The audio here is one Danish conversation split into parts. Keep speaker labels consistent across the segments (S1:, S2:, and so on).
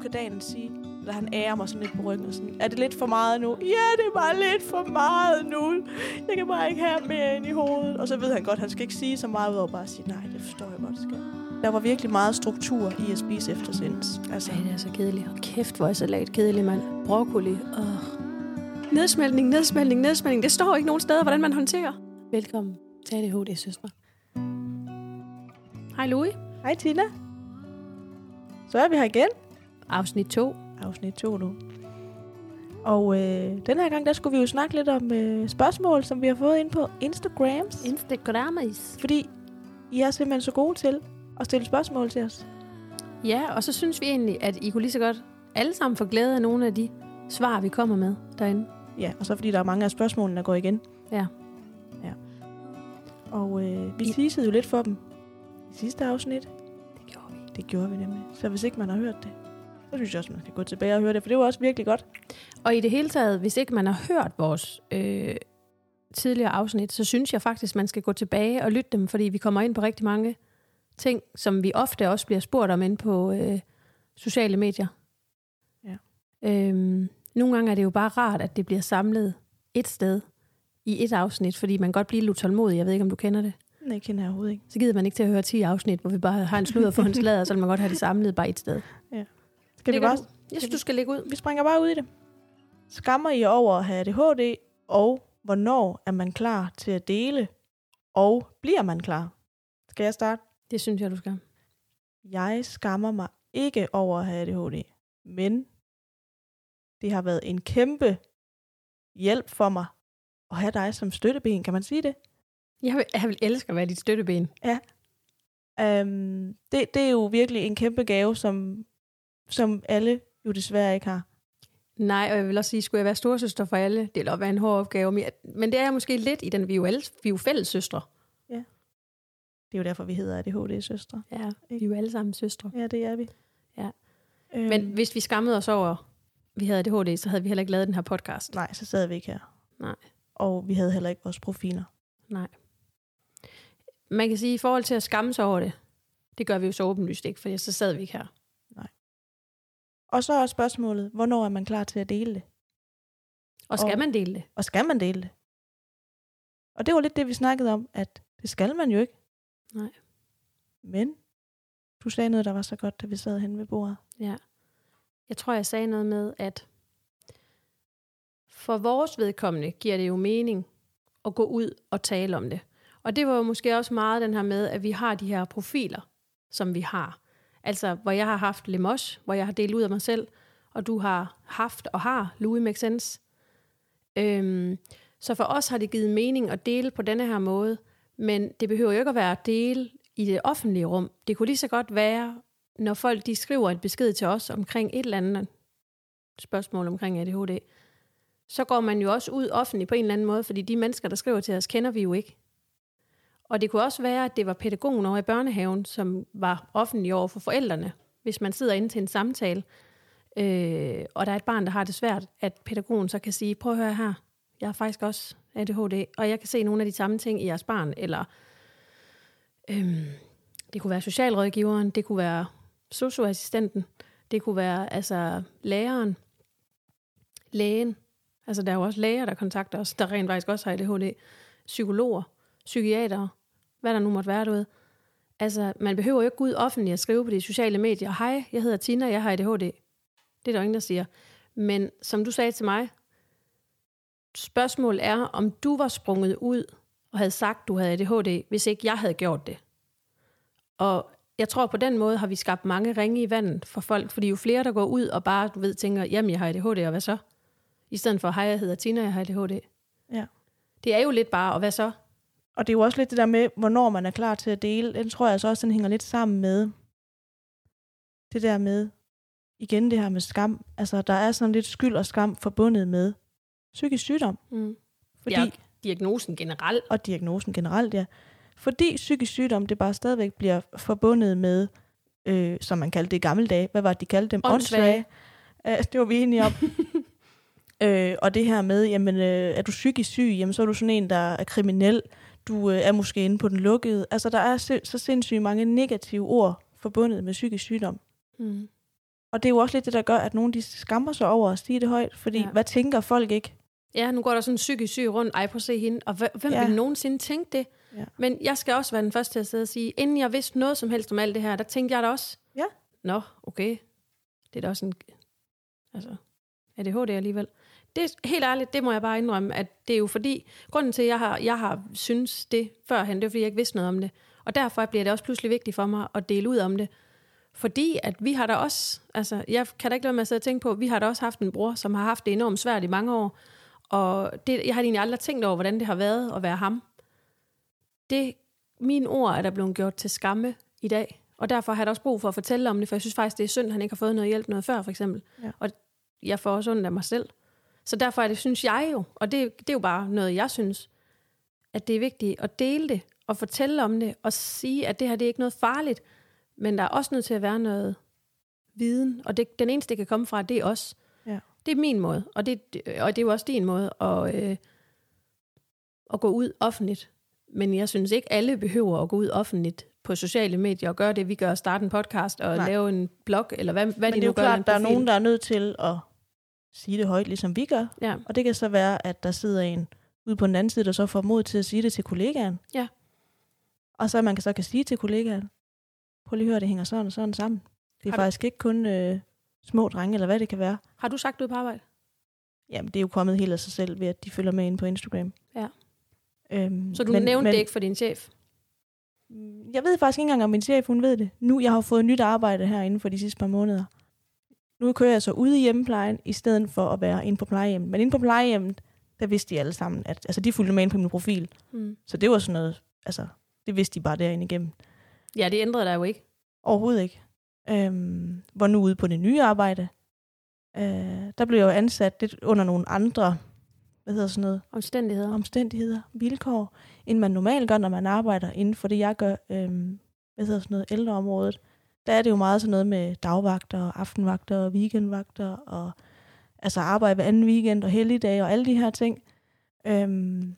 S1: kan Daniel sige, eller han ærer mig sådan lidt på ryggen og sådan, er det lidt for meget nu? Ja, det er bare lidt for meget nu. Jeg kan bare ikke have mere ind i hovedet. Og så ved han godt, han skal ikke sige så meget ud over bare at sige, nej, det forstår jeg godt, skal. Der var virkelig meget struktur i at spise efter sinds. Altså,
S2: Ej, det er så kedeligt. Og kæft, hvor er salat kedelig, mand. Broccoli. Åh. Nedsmeltning, nedsmeltning, nedsmeltning. Det står ikke nogen steder, hvordan man håndterer. Velkommen til ADHD, søstre. Hej, Louis.
S1: hej Tina. Så er vi her igen.
S2: Afsnit 2.
S1: Afsnit 2 nu. Og øh, den her gang, der skulle vi jo snakke lidt om øh, spørgsmål, som vi har fået ind på Instagrams.
S2: Instagramis.
S1: Fordi I er simpelthen så gode til at stille spørgsmål til os.
S2: Ja, og så synes vi egentlig, at I kunne lige så godt alle sammen få glæde af nogle af de svar, vi kommer med derinde.
S1: Ja, og så fordi der er mange af spørgsmålene, der går igen.
S2: Ja.
S1: Ja. Og øh, vi teasede jo lidt for dem i sidste afsnit.
S2: Det gjorde vi.
S1: Det gjorde vi nemlig. Så hvis ikke man har hørt det, så synes jeg også, man skal gå tilbage og høre det, for det var også virkelig godt.
S2: Og i det hele taget, hvis ikke man har hørt vores øh, tidligere afsnit, så synes jeg faktisk, man skal gå tilbage og lytte dem, fordi vi kommer ind på rigtig mange ting, som vi ofte også bliver spurgt om ind på øh, sociale medier.
S1: Ja.
S2: Øhm, nogle gange er det jo bare rart, at det bliver samlet et sted i et afsnit, fordi man godt blive lidt utålmodig. Jeg ved ikke, om du kender det.
S1: Nej, jeg kender jeg overhovedet ikke.
S2: Så gider man ikke til at høre 10 afsnit, hvor vi bare har en sludder for en slader, så man godt have det samlet bare et sted.
S1: Skal vi,
S2: Ligger
S1: bare,
S2: du? Jeg synes, du skal lægge ud.
S1: vi springer bare ud i det. Skammer I over at have ADHD, og hvornår er man klar til at dele, og bliver man klar? Skal jeg starte?
S2: Det synes jeg, du skal.
S1: Jeg skammer mig ikke over at have ADHD, men det har været en kæmpe hjælp for mig at have dig som støtteben, kan man sige det?
S2: Jeg vil, jeg vil elske at være dit støtteben.
S1: Um, det, det er jo virkelig en kæmpe gave, som, som alle jo desværre ikke har.
S2: Nej, og jeg vil også sige, skulle jeg være storsøster for alle? Det vil også være en hård opgave. Men, jeg, men det er jeg måske lidt i den, vi er jo, alle, vi er jo fælles søstre.
S1: Det er jo derfor, vi hedder ADHD-søstre.
S2: Ja, vi er jo alle sammen søstre.
S1: Ja, det er vi.
S2: Ja.
S1: Øhm,
S2: Men hvis vi skammede os over, vi havde ADHD, så havde vi heller ikke lavet den her podcast.
S1: Nej, så sad vi ikke her.
S2: Nej.
S1: Og vi havde heller ikke vores profiler.
S2: Nej. Man kan sige, i forhold til at skamme sig over det, det gør vi jo så åbenlyst ikke, for så sad vi ikke her.
S1: Og så er spørgsmålet, hvornår er man klar til at dele det?
S2: Og skal
S1: Og-
S2: man dele det?
S1: Og skal man dele det? Og det var lidt det, vi snakkede om, at det skal man jo ikke.
S2: Nej.
S1: Men du sagde noget, der var så godt, da vi sad henne ved bordet.
S2: Ja. Jeg tror, jeg sagde noget med, at for vores vedkommende giver det jo mening at gå ud og tale om det. Og det var jo måske også meget den her med, at vi har de her profiler, som vi har. Altså, hvor jeg har haft Lemos, hvor jeg har delt ud af mig selv, og du har haft og har Louis Make Sense. Øhm, så for os har det givet mening at dele på denne her måde, men det behøver jo ikke at være at dele i det offentlige rum. Det kunne lige så godt være, når folk de skriver et besked til os omkring et eller andet spørgsmål omkring ADHD, så går man jo også ud offentligt på en eller anden måde, fordi de mennesker, der skriver til os, kender vi jo ikke. Og det kunne også være, at det var pædagogen over i børnehaven, som var offentlig over for forældrene, hvis man sidder inde til en samtale, øh, og der er et barn, der har det svært, at pædagogen så kan sige, prøv at høre her, jeg har faktisk også ADHD, og jeg kan se nogle af de samme ting i jeres barn, eller øhm, det kunne være socialrådgiveren, det kunne være socioassistenten, det kunne være altså læreren, lægen, altså der er jo også læger, der kontakter os, der rent faktisk også har ADHD, psykologer, psykiatere, hvad der nu måtte være derude. Altså, man behøver jo ikke gå ud offentligt og skrive på de sociale medier, hej, jeg hedder Tina, jeg har ADHD. Det er der jo ingen, der siger. Men som du sagde til mig, spørgsmålet er, om du var sprunget ud og havde sagt, du havde ADHD, hvis ikke jeg havde gjort det. Og jeg tror, på den måde har vi skabt mange ringe i vandet for folk, fordi jo flere, der går ud og bare, du ved, tænker, jamen, jeg har ADHD, og hvad så? I stedet for, hej, jeg hedder Tina, jeg har ADHD.
S1: Ja.
S2: Det er jo lidt bare, og hvad så?
S1: Og det er jo også lidt det der med, hvornår man er klar til at dele. Den tror jeg så også, den hænger lidt sammen med det der med, igen det her med skam. Altså, der er sådan lidt skyld og skam forbundet med psykisk sygdom.
S2: Mm.
S1: Fordi,
S2: Ja, diagnosen generelt.
S1: Og diagnosen generelt, ja. Fordi psykisk sygdom, det bare stadigvæk bliver forbundet med, øh, som man kaldte det i gamle dage. Hvad var det, de kaldte dem?
S2: Åndssvage.
S1: Øh, det var vi enige om. øh, og det her med, jamen, øh, er du psykisk syg, jamen, så er du sådan en, der er kriminel. Du øh, er måske inde på den lukkede. Altså, der er si- så sindssygt mange negative ord forbundet med psykisk sygdom.
S2: Mm.
S1: Og det er jo også lidt det, der gør, at nogen de skammer sig over at sige det højt, fordi
S2: Ja.
S1: hvad tænker folk ikke?
S2: Ja, nu går der sådan en psykisk syg rundt. Ej, prøv at se hende. Og hv- hvem. Ja. vil nogensinde tænke det?
S1: Ja.
S2: Men jeg skal også være den første til at sidde og sige, inden jeg vidste noget som helst om alt det her, der tænkte jeg da også,
S1: Ja.
S2: Nå, okay. Det er da også en... Altså, ADHD alligevel. Det er helt ærligt, det må jeg bare indrømme, at det er jo fordi, grunden til, at jeg har, jeg har synes det førhen, det er fordi, jeg ikke vidste noget om det. Og derfor bliver det også pludselig vigtigt for mig at dele ud om det. Fordi at vi har da også, altså jeg kan da ikke lade med at sidde og tænke på, vi har da også haft en bror, som har haft det enormt svært i mange år. Og det, jeg har egentlig aldrig tænkt over, hvordan det har været at være ham. Det, mine ord er der blevet gjort til skamme i dag. Og derfor har jeg da også brug for at fortælle om det, for jeg synes faktisk, det er synd, at han ikke har fået noget hjælp noget før, for eksempel.
S1: Ja.
S2: Og jeg får også ondt af mig selv. Så derfor er det, synes jeg jo, og det, det er jo bare noget, jeg synes, at det er vigtigt at dele det, og fortælle om det, og sige, at det her det er ikke noget farligt, men der er også nødt til at være noget viden, og det, den eneste, det kan komme fra, det er os.
S1: Ja.
S2: Det er min måde, og det, og det er jo også din måde at, øh, at gå ud offentligt. Men jeg synes ikke, alle behøver at gå ud offentligt på sociale medier og gøre det, vi gør, starte en podcast og Nej. Lave en blog, eller hvad, hvad
S1: Men
S2: de
S1: det er
S2: nu
S1: jo
S2: gør. eller en
S1: klart, der er nogen, der er nødt til at sige det højt, ligesom vi gør.
S2: Ja.
S1: Og det kan så være, at der sidder en ude på den anden side, der så får mod til at sige det til kollegaen.
S2: Ja.
S1: Og så man kan så kan sige til kollegaen, prøv lige at høre, det hænger sådan og sådan sammen. Det er
S2: Har du-
S1: faktisk ikke kun øh, små drenge, eller hvad det kan være.
S2: Har du sagt det på arbejde?
S1: Jamen, det er jo kommet helt af sig selv ved, at de følger med ind på Instagram.
S2: Ja.
S1: Øhm,
S2: Så du men, nævnte men, det ikke for din chef?
S1: Jeg ved faktisk ikke engang, om min chef hun ved det. Nu jeg har fået nyt arbejde her inden for de sidste par måneder. Nu kører jeg så ude i hjemmeplejen, i stedet for at være inde på plejehjemmet. Men inde på plejehjemmet, der vidste de alle sammen, at altså, de fulgte med ind på min profil.
S2: Mm.
S1: Så det var sådan noget, altså, det vidste de bare derinde igennem.
S2: Ja, det ændrede dig jo ikke.
S1: Overhovedet ikke. Øhm, hvor nu ude på det nye arbejde, øh, der blev jeg jo ansat lidt under nogle andre, hvad hedder sådan noget,
S2: Omstændigheder.
S1: omstændigheder, vilkår, end man normalt gør, når man arbejder inden for det, jeg gør, øhm, hvad hedder sådan noget, ældreområdet. Der er det jo meget sådan noget med dagvagter, aftenvagter og weekendvagter, og altså arbejde hver anden weekend og helligdage og alle de her ting. Øhm,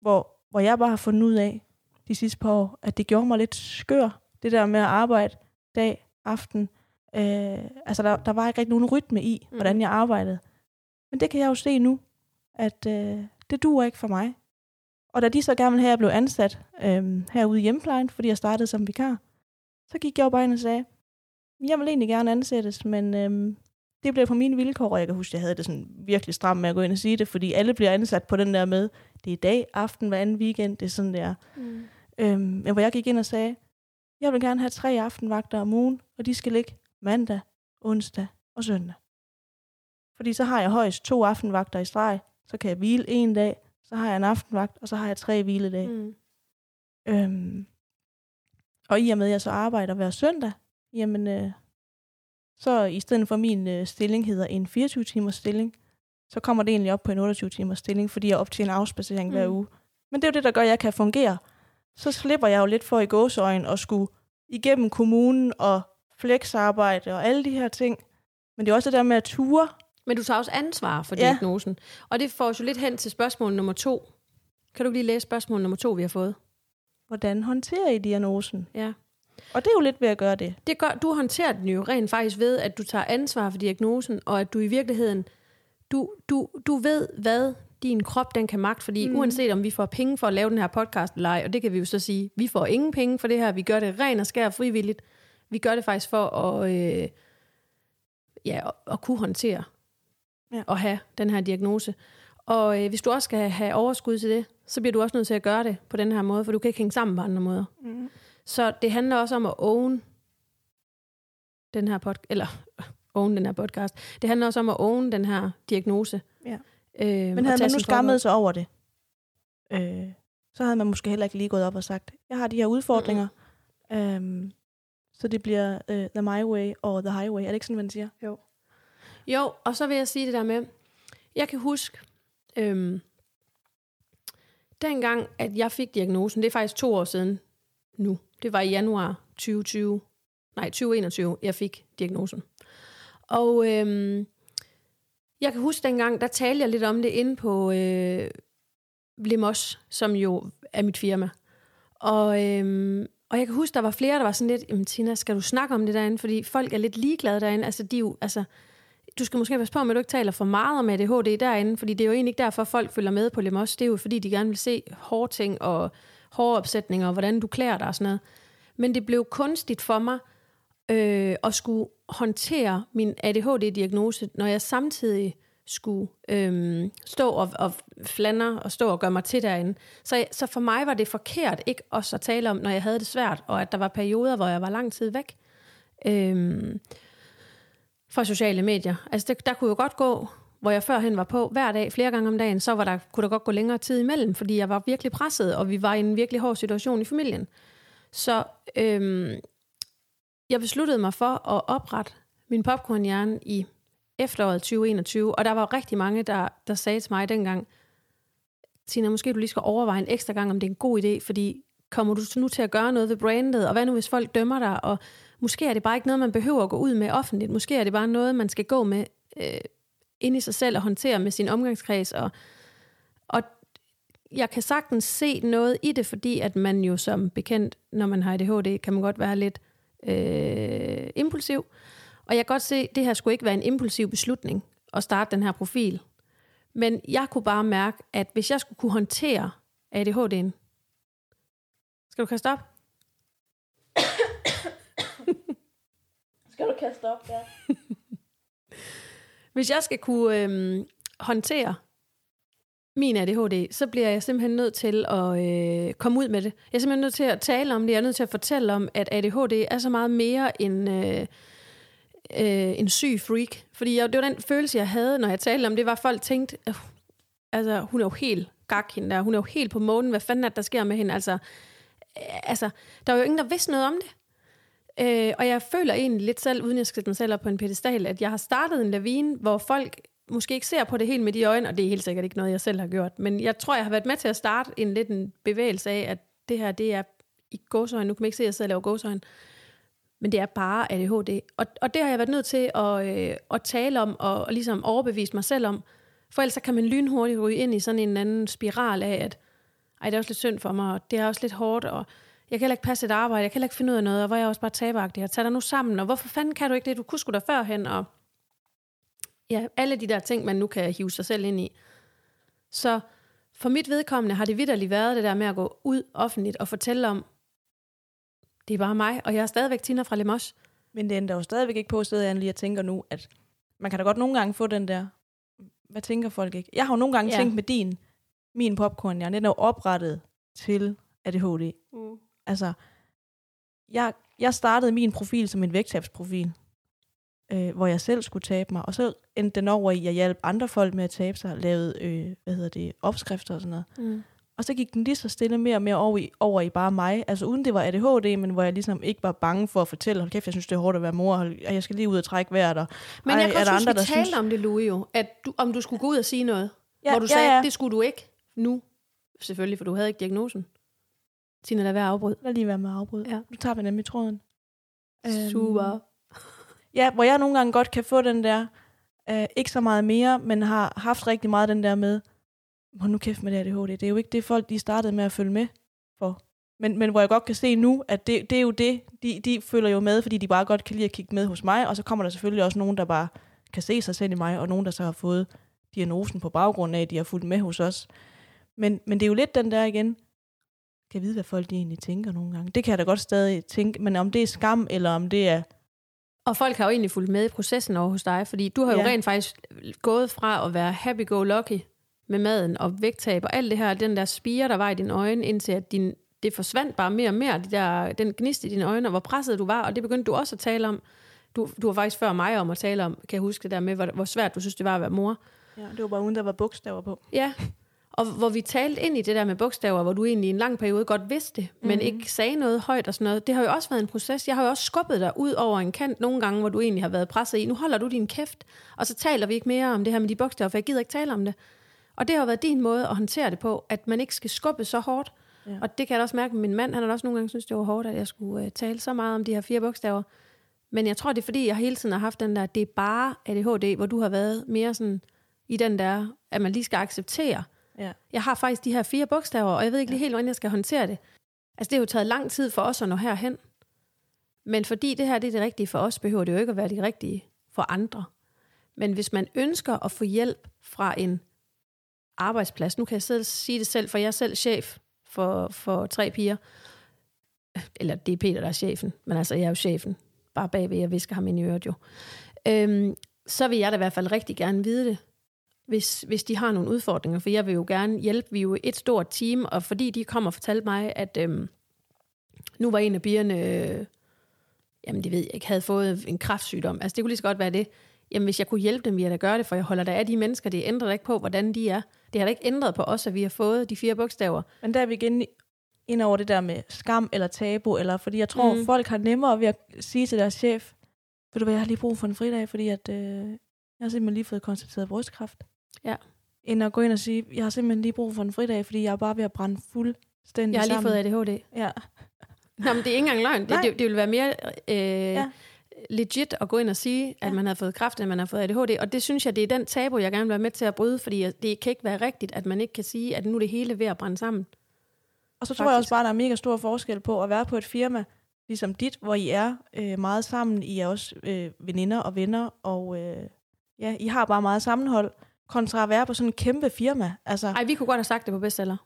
S1: hvor, hvor jeg bare har fundet ud af de sidste par år, at det gjorde mig lidt skør, det der med at arbejde dag, aften. Øh, altså der, der var ikke rigtig nogen rytme i,
S2: Mm.
S1: hvordan jeg arbejdede. Men det kan jeg jo se nu, at øh, det duer ikke for mig. Og da de så gerne ville have, at jeg blev ansat øh, herude i hjemmeplejen, fordi jeg startede som vikar, så gik jeg jo bare ind og sagde, jeg vil egentlig gerne ansættes, men øh, det bliver på mine vilkår, og jeg kan huske, at jeg havde det sådan virkelig stramt med at gå ind og sige det, fordi alle bliver ansat på den der med, det er dag, aften, hver anden weekend, det er sådan der.
S2: Mm.
S1: Øhm, men hvor jeg gik ind og sagde, jeg vil gerne have tre aftenvagter om ugen, og de skal ligge mandag, onsdag og søndag. Fordi så har jeg højst to aftenvagter i streg, så kan jeg hvile en dag, så har jeg en aftenvagt, og så har jeg tre hviledage. Mm. Øhm, og i og med, at jeg så arbejder hver søndag, jamen, øh, så i stedet for min øh, stilling hedder en 24-timers stilling, så kommer det egentlig op på en 28-timers stilling, fordi jeg optjener afspacering mm. hver uge. Men det er jo det, der gør, at jeg kan fungere. Så slipper jeg jo lidt for i gåsøjen og skulle igennem kommunen og flexarbejde og alle de her ting. Men det er også det der med at ture.
S2: Men du tager også ansvar for
S1: Ja.
S2: diagnosen. Og det får os jo lidt hen til spørgsmål nummer to. Kan du lige læse spørgsmål nummer to, vi har fået?
S1: Hvordan håndterer I diagnosen?
S2: Ja.
S1: Og det er jo lidt ved at gøre det.
S2: Det gør, du håndterer den jo rent faktisk ved, at du tager ansvar for diagnosen, og at du i virkeligheden, du, du, du ved, hvad din krop den kan magte, fordi
S1: Mm.
S2: uanset om vi får penge for at lave den her podcast eller ej, og det kan vi jo så sige, vi får ingen penge for det her, vi gør det ren og skær frivilligt, vi gør det faktisk for at, øh, ja, at, at kunne håndtere
S1: Ja.
S2: og have den her diagnose. Og øh, hvis du også skal have overskud til det, så bliver du også nødt til at gøre det på den her måde, for du kan ikke hænge sammen på andre måder.
S1: Mm.
S2: Så det handler også om at own den her pod- eller own den her podcast. Det handler også om at own den her diagnose.
S1: Ja.
S2: Øh,
S1: Men havde man nu skammet sig over det, øh, så havde man måske heller ikke lige gået op og sagt, jeg har de her udfordringer, mm. øhm, så det bliver øh, the my way og the highway. Er det ikke sådan, man siger? Jo.
S2: Jo, og så vil jeg sige det der med, jeg kan huske, øhm, dengang, at jeg fik diagnosen, det er faktisk to år siden nu. Det var i januar 2020, nej 2021, jeg fik diagnosen. Og øhm, jeg kan huske dengang, der talte jeg lidt om det inde på øh, Lemos, som jo er mit firma. Og, øhm, og jeg kan huske, der var flere, der var sådan lidt, jamen Tina, skal du snakke om det derinde? Fordi folk er lidt ligeglade derinde. Altså, de er jo, altså, du skal måske passe på, at du ikke taler for meget om ADHD derinde, fordi det er jo egentlig ikke derfor, folk følger med på Lemos. Det er jo fordi, de gerne vil se hårde ting og hårde opsætninger, og hvordan du klæder dig og sådan noget. Men det blev kunstigt for mig øh, at skulle håndtere min ADHD-diagnose, når jeg samtidig skulle øh, stå og, og flander og stå og gøre mig til derinde. Så, så for mig var det forkert ikke også at tale om, når jeg havde det svært, og at der var perioder, hvor jeg var lang tid væk Øh, fra sociale medier. Altså det, der kunne jo godt gå, hvor jeg førhen var på hver dag, flere gange om dagen, så var der, kunne der godt gå længere tid imellem, fordi jeg var virkelig presset, og vi var i en virkelig hård situation i familien. Så øhm, jeg besluttede mig for at oprette min popcornhjerne i efteråret 2021, og der var rigtig mange, der, der sagde til mig dengang, Tina, måske du lige skal overveje en ekstra gang, om det er en god idé, fordi kommer du nu til at gøre noget ved brandet, og hvad nu hvis folk dømmer dig, og måske er det bare ikke noget, man behøver at gå ud med offentligt, måske er det bare noget, man skal gå med øh, ind i sig selv og håndtere med sin omgangskreds, og, og jeg kan sagtens se noget i det, fordi at man jo som bekendt, når man har ADHD, kan man godt være lidt øh, impulsiv, og jeg kan godt se, at det her skulle ikke være en impulsiv beslutning at starte den her profil. Men jeg kunne bare mærke, at hvis jeg skulle kunne håndtere ADHD'en... Skal du kaste op?
S1: Skal du kaste op, ja.
S2: hvis jeg skal kunne øhm, håndtere min ADHD, så bliver jeg simpelthen nødt til at øh, komme ud med det. Jeg er simpelthen nødt til at tale om det. Jeg er nødt til at fortælle om, at ADHD er så meget mere end... Øh, øh, en syg freak. Fordi jeg, det var den følelse, jeg havde, når jeg talte om det, var, at folk tænkte, øh, altså, hun er jo helt gak hende der. Hun er jo helt på månen. Hvad fanden er det, der sker med hende? Altså, øh, altså, der var jo ingen, der vidste noget om det. Øh, og jeg føler egentlig lidt selv, uden jeg skal sætte mig selv op på en pedestal, at jeg har startet en lavine, hvor folk måske ikke ser på det helt med de øjne, og det er helt sikkert ikke noget, jeg selv har gjort. Men jeg tror, jeg har været med til at starte en lidt en bevægelse af, at det her, det er i gåsøjne. Nu kan man ikke se, at jeg sidder og laver gåsøjne men det er bare ADHD. Og, og det har jeg været nødt til at, øh, at tale om og, og ligesom overbevise mig selv om. For ellers så kan man lynhurtigt ryge ind i sådan en anden spiral af, at ej, det er også lidt synd for mig, og det er også lidt hårdt, og jeg kan heller ikke passe et arbejde, jeg kan heller ikke finde ud af noget, og hvor jeg også bare taberagtig, og tager dig nu sammen, og hvorfor fanden kan du ikke det, du kunne sgu da førhen, og ja, alle de der ting, man nu kan hive sig selv ind i. Så for mit vedkommende har det vidderligt været det der med at gå ud offentligt og fortælle om, det er bare mig, og jeg er stadigvæk Tina fra Lemos.
S1: Men det ender jo stadigvæk ikke på, at jeg lige tænker nu, at man kan da godt nogle gange få den der, hvad tænker folk ikke? Jeg har jo nogle gange ja. tænkt med din, min popcorn, jeg den er jo oprettet til ADHD. Mm. Altså, jeg, jeg startede min profil som en vægttabsprofil, øh, hvor jeg selv skulle tabe mig, og så endte den over i, at jeg hjalp andre folk med at tabe sig, lavede, øh, hvad hedder det, opskrifter og sådan noget. Mm. Og så gik den lige så stille mere og mere over i, over i bare mig. Altså uden det var ADHD, men hvor jeg ligesom ikke var bange for at fortælle, hold kæft, jeg synes, det er hårdt at være mor, og jeg skal lige ud og trække vejret. Og,
S2: men jeg kan også huske, vi talte synes... om det, Louis, jo, at du, om du skulle gå ud og sige noget, ja, hvor du ja, sagde, ja. det skulle du ikke nu. Selvfølgelig, for du havde ikke diagnosen. Tina, lad være afbrud.
S1: Lad lige være med at afbryde. Ja. Nu tager vi nemlig tråden.
S2: Super. Um,
S1: ja, hvor jeg nogle gange godt kan få den der, uh, ikke så meget mere, men har haft rigtig meget den der med, hvor nu kæft med det ADHD. Det er jo ikke det, folk de startede med at følge med for. Men, men hvor jeg godt kan se nu, at det, det er jo det, de, de følger jo med, fordi de bare godt kan lide at kigge med hos mig, og så kommer der selvfølgelig også nogen, der bare kan se sig selv i mig, og nogen, der så har fået diagnosen på baggrund af, at de har fulgt med hos os. Men, men det er jo lidt den der igen, kan vide, hvad folk de egentlig tænker nogle gange. Det kan jeg da godt stadig tænke, men om det er skam, eller om det er...
S2: Og folk har jo egentlig fulgt med i processen over hos dig, fordi du har jo ja. rent faktisk gået fra at være happy-go-lucky med maden og vægttab og alt det her, den der spire, der var i dine øjne, indtil at din, det forsvandt bare mere og mere, de der, den gnist i dine øjne, og hvor presset du var, og det begyndte du også at tale om. Du, du var faktisk før mig om at tale om, kan jeg huske det der med, hvor, hvor svært du synes, det var at være mor.
S1: Ja, det var bare uden, der var bogstaver på.
S2: Ja, og hvor vi talte ind i det der med bogstaver, hvor du egentlig i en lang periode godt vidste det, men mm-hmm. ikke sagde noget højt og sådan noget. Det har jo også været en proces. Jeg har jo også skubbet dig ud over en kant nogle gange, hvor du egentlig har været presset i. Nu holder du din kæft, og så taler vi ikke mere om det her med de bogstaver, for jeg gider ikke tale om det. Og det har været din måde at håndtere det på, at man ikke skal skubbe så hårdt. Ja. Og det kan jeg også mærke med min mand. Han har også nogle gange synes det var hårdt, at jeg skulle uh, tale så meget om de her fire bogstaver. Men jeg tror, det er fordi, jeg hele tiden har haft den der, det er bare ADHD, hvor du har været mere sådan i den der, at man lige skal acceptere. Ja. Jeg har faktisk de her fire bogstaver, og jeg ved ikke lige helt, hvordan jeg skal håndtere det. Altså, det har jo taget lang tid for os at nå herhen. Men fordi det her det er det rigtige for os, behøver det jo ikke at være det rigtige for andre. Men hvis man ønsker at få hjælp fra en arbejdsplads, nu kan jeg selv sige det selv, for jeg er selv chef for, for tre piger, eller det er Peter, der er chefen, men altså jeg er jo chefen, bare bagved, jeg visker ham ind i øret jo. Øhm, så vil jeg da i hvert fald rigtig gerne vide det, hvis, hvis de har nogle udfordringer, for jeg vil jo gerne hjælpe, vi er jo et stort team, og fordi de kommer og fortalte mig, at øhm, nu var en af pigerne, øh, jamen det ved jeg ikke, havde fået en kraftsygdom, altså det kunne lige så godt være det, jamen hvis jeg kunne hjælpe dem, ville jeg da gøre det, for jeg holder da af de mennesker, det ændrer da ikke på, hvordan de er. Det har da ikke ændret på os, at vi har fået de fire bogstaver.
S1: Men der er vi igen ind over det der med skam eller tabu, eller fordi jeg tror,
S2: mm.
S1: folk har nemmere ved at sige til deres chef, ved du hvad, jeg har lige brug for en fridag, fordi at, øh, jeg har simpelthen lige fået konstateret brystkræft.
S2: Ja.
S1: End at gå ind og sige, jeg har simpelthen lige brug for en fridag, fordi jeg er bare ved at brænde fuldstændig
S2: Jeg har lige
S1: sammen.
S2: fået ADHD.
S1: Ja.
S2: Nå, men det er ikke engang løgn. Det,
S1: Nej.
S2: det, det ville være mere øh, ja. Legit at gå ind og sige, at
S1: Ja.
S2: man har fået kræft, end man har fået ADHD. Og det synes jeg, det er den tabu, jeg gerne vil være med til at bryde, fordi det kan ikke være rigtigt, at man ikke kan sige, at nu er det hele ved at brænde sammen.
S1: Og så tror jeg
S2: Faktisk.
S1: også bare, der er mega stor forskel på at være på et firma, ligesom dit, hvor I er øh, meget sammen. I er også øh, veninder og venner, og øh, ja, I har bare meget sammenhold, kontra at være på sådan en kæmpe firma. Altså,
S2: Ej, vi kunne godt have sagt det på bestseller.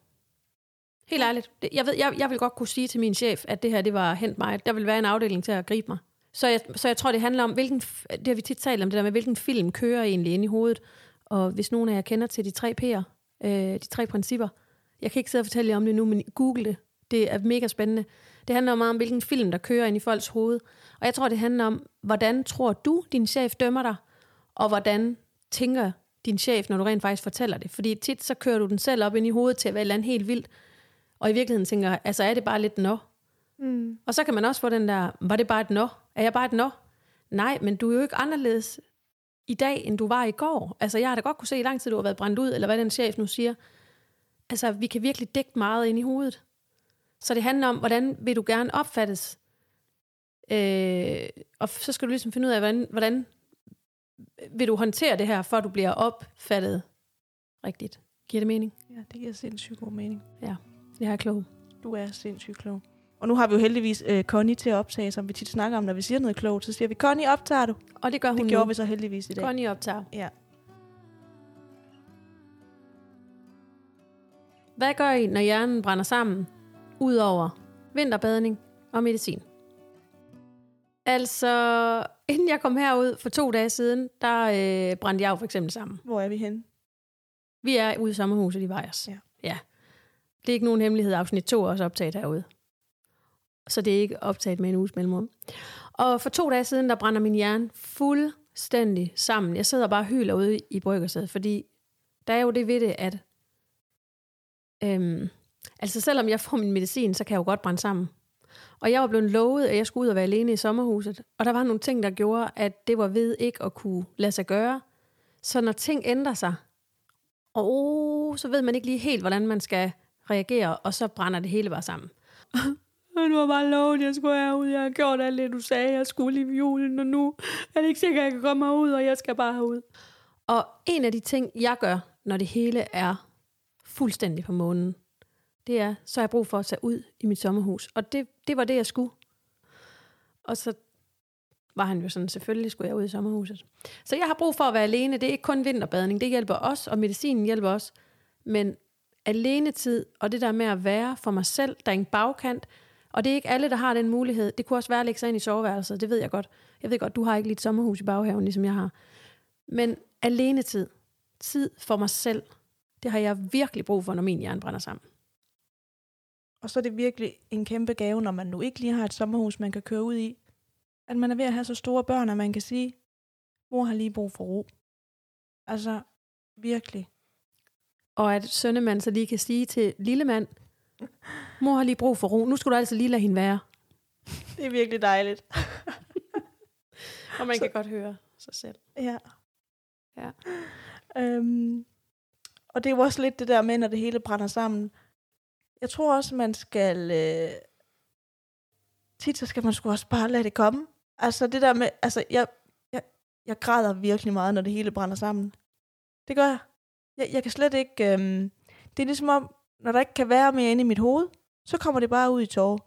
S2: Helt ærligt. Jeg, ved, jeg, jeg vil godt kunne sige til min chef, at det her, det var hent mig. Der vil være en afdeling til at gribe mig. Så jeg, så jeg tror, det handler om, hvilken, det har vi tit talt om, det der med, hvilken film kører egentlig ind i hovedet. Og hvis nogen af jer kender til de tre P'er, øh, de tre principper, jeg kan ikke sidde og fortælle jer om det nu, men google det. Det er mega spændende. Det handler meget om, hvilken film, der kører ind i folks hoved. Og jeg tror, det handler om, hvordan tror du, din chef dømmer dig, og hvordan tænker din chef, når du rent faktisk fortæller det. Fordi tit så kører du den selv op ind i hovedet til at være et eller andet helt vildt, og i virkeligheden tænker, altså er det bare lidt nå?
S1: mm.
S2: Og så kan man også få den der, var det bare et nå? Er jeg bare et nå? Nej, men du er jo ikke anderledes i dag, end du var i går. Altså jeg har da godt kunne se i lang tid, du har været brændt ud, eller hvad den chef nu siger. Altså vi kan virkelig dække meget ind i hovedet. Så det handler om, hvordan vil du gerne opfattes? Øh, og så skal du ligesom finde ud af, hvordan, hvordan vil du håndtere det her, for du bliver opfattet rigtigt. Giver det mening?
S1: ja, det giver sindssygt god mening.
S2: Det her er klog.
S1: Du er sindssygt klog. Og nu har vi jo heldigvis øh, Connie til at optage, som vi tit snakker om, når vi siger noget klogt. Så siger vi, Connie, optager du?
S2: Og det gør hun
S1: Det
S2: nu.
S1: gjorde vi så heldigvis i dag.
S2: Connie optager.
S1: Ja.
S2: Hvad gør I, når hjernen brænder sammen? Udover vinterbadning og medicin. Altså, inden jeg kom herud for to dage siden, der øh, brændte jeg jo for eksempel sammen.
S1: Hvor er vi henne?
S2: Vi er ude i sommerhuset i Vejers.
S1: Ja.
S2: ja. Det er ikke nogen hemmelighed. Afsnit 2 er også optaget herude. Så det er ikke optaget med en uges mellemrum. Og for to dage siden, der brænder min hjerne fuldstændig sammen. Jeg sidder bare og hyler ude i bryggersædet, fordi der er jo det ved det, at øhm, altså selvom jeg får min medicin, så kan jeg jo godt brænde sammen. Og jeg var blevet lovet, at jeg skulle ud og være alene i sommerhuset. Og der var nogle ting, der gjorde, at det var ved ikke at kunne lade sig gøre. Så når ting ændrer sig, og oh, så ved man ikke lige helt, hvordan man skal reagere, og så brænder det hele bare sammen. Du har bare lovet, at jeg skulle herud. Jeg har gjort alt det, du sagde, jeg skulle i julen, og nu er det ikke sikkert, at jeg kan komme herud, og jeg skal bare herud. Og en af de ting, jeg gør, når det hele er fuldstændig på månen, det er, så har jeg brug for at tage ud i mit sommerhus. Og det, det var det, jeg skulle. Og så var han jo sådan, selvfølgelig skulle jeg ud i sommerhuset. Så jeg har brug for at være alene. Det er ikke kun vinterbadning. Det hjælper os, og medicinen hjælper os. Men alenetid, og det der med at være for mig selv, der er en bagkant, og det er ikke alle, der har den mulighed. Det kunne også være at lægge sig ind i soveværelset, det ved jeg godt. Jeg ved godt, du har ikke lige et sommerhus i baghaven, ligesom jeg har. Men alenetid, tid for mig selv, det har jeg virkelig brug for, når min hjerne brænder sammen.
S1: Og så er det virkelig en kæmpe gave, når man nu ikke lige har et sommerhus, man kan køre ud i. At man er ved at have så store børn, at man kan sige, mor har lige brug for ro. Altså, virkelig.
S2: Og at sønnemand så lige kan sige til lille mand, mor har lige brug for ro, nu skal du altså lige lade hende være.
S1: Det er virkelig dejligt.
S2: Og man
S1: Så-
S2: kan godt høre sig selv.
S1: Ja.
S2: Ja.
S1: Øhm, og det er jo også lidt det der med, når det hele brænder sammen. Jeg tror også, man skal... Øh, tit så skal man sgu også bare lade det komme. Altså det der med... Altså jeg, jeg, jeg græder virkelig meget, når det hele brænder sammen. Det gør jeg. Jeg, jeg kan slet ikke... Øhm, det er ligesom om, når der ikke kan være mere inde i mit hoved, så kommer det bare ud i tårer.